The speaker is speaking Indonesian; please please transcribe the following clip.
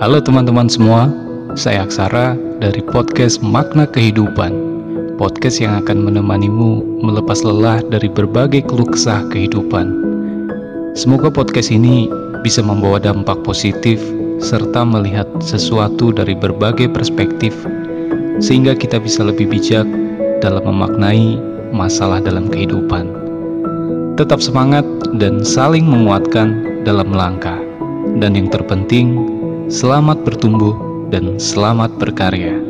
Halo teman-teman semua, saya Aksara dari podcast Makna Kehidupan. Podcast yang akan menemanimu melepas lelah dari berbagai keluh kesah kehidupan. Semoga podcast ini bisa membawa dampak positif serta melihat sesuatu dari berbagai perspektif sehingga kita bisa lebih bijak dalam memaknai masalah dalam kehidupan. Tetap semangat dan saling menguatkan dalam langkah. Dan yang terpenting, selamat bertumbuh dan selamat berkarya.